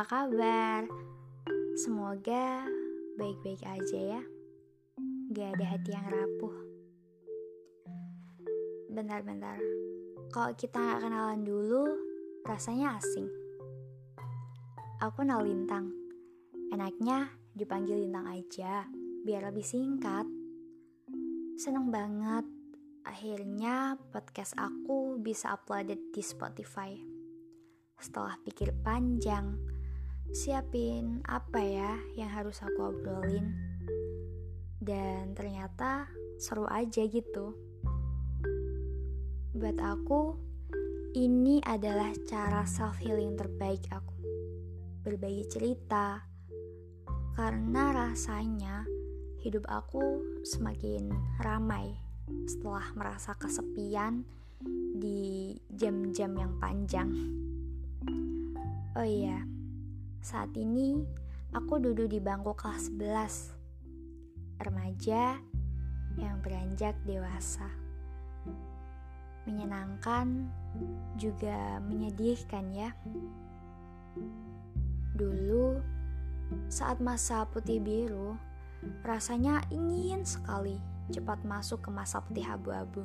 apa kabar? Semoga baik-baik aja ya. Gak ada hati yang rapuh. Bentar-bentar. Kalau kita gak kenalan dulu, rasanya asing. Aku kenal Lintang. Enaknya dipanggil Lintang aja, biar lebih singkat. Seneng banget akhirnya podcast aku bisa uploaded di Spotify setelah pikir panjang, siapin apa ya yang harus aku obrolin. Dan ternyata seru aja gitu. Buat aku, ini adalah cara self healing terbaik aku. Berbagi cerita, karena rasanya hidup aku semakin ramai setelah merasa kesepian di jam-jam yang panjang. Oh iya, saat ini aku duduk di bangku kelas 11 Remaja yang beranjak dewasa. Menyenangkan juga menyedihkan ya. Dulu saat masa putih biru Rasanya ingin sekali cepat masuk ke masa putih abu-abu.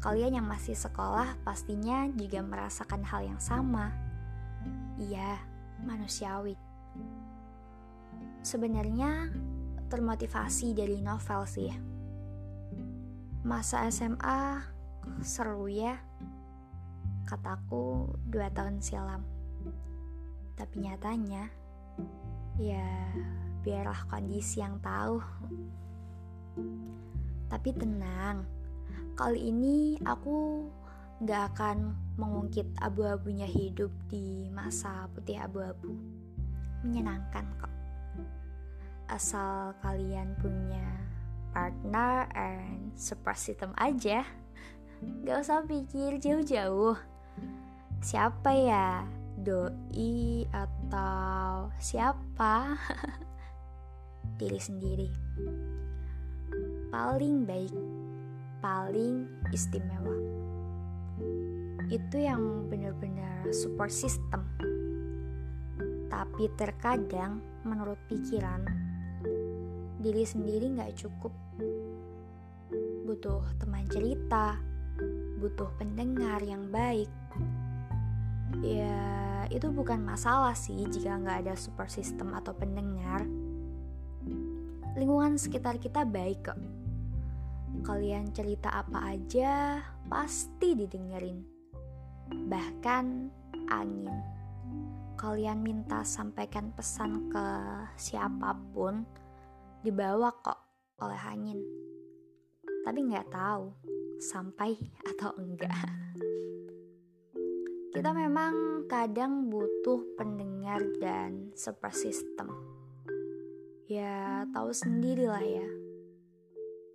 Kalian yang masih sekolah pastinya juga merasakan hal yang sama. Iya, manusiawi. Sebenarnya termotivasi dari novel sih. Masa SMA seru ya, kataku dua tahun silam. Tapi nyatanya, ya biarlah kondisi yang tahu. Tapi tenang, kali ini aku gak akan mengungkit abu-abunya hidup di masa putih abu-abu. Menyenangkan kok. Asal kalian punya partner and support system aja. Gak usah pikir jauh-jauh. Siapa ya? Doi atau siapa? Pilih sendiri. Paling baik, paling istimewa itu yang benar-benar support system. Tapi terkadang menurut pikiran diri sendiri nggak cukup. Butuh teman cerita, butuh pendengar yang baik. Ya itu bukan masalah sih jika nggak ada support system atau pendengar. Lingkungan sekitar kita baik kok. Kalian cerita apa aja pasti didengerin bahkan angin. Kalian minta sampaikan pesan ke siapa pun, dibawa kok oleh angin. Tapi nggak tahu sampai atau enggak. Kita memang kadang butuh pendengar dan support system. Ya, tahu sendirilah ya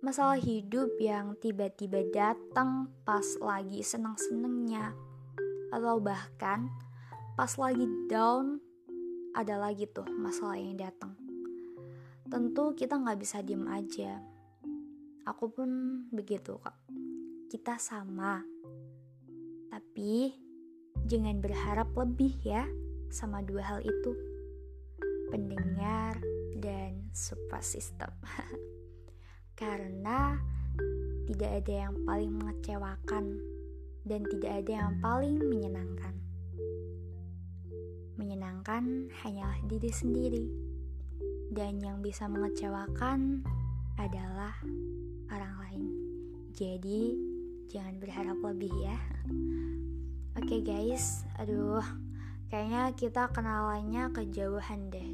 masalah hidup yang tiba-tiba datang pas lagi senang-senangnya atau bahkan pas lagi down ada lagi tuh masalah yang datang. Tentu kita nggak bisa diem aja. Aku pun begitu kok. Kita sama. Tapi jangan berharap lebih ya sama dua hal itu. Pendengar dan support system. Karena tidak ada yang paling mengecewakan dan tidak ada yang paling menyenangkan. Menyenangkan hanyalah diri sendiri, dan yang bisa mengecewakan adalah orang lain. Jadi, jangan berharap lebih ya. Oke okay guys, aduh, kayaknya kita kenalannya kejauhan deh.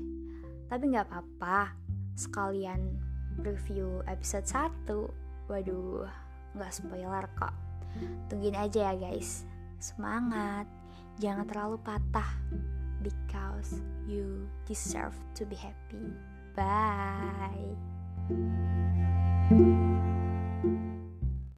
Tapi nggak apa-apa, sekalian review episode 1. Waduh, nggak spoiler kok. Tungguin aja ya guys. Semangat. Jangan terlalu patah. Because you deserve to be happy. Bye.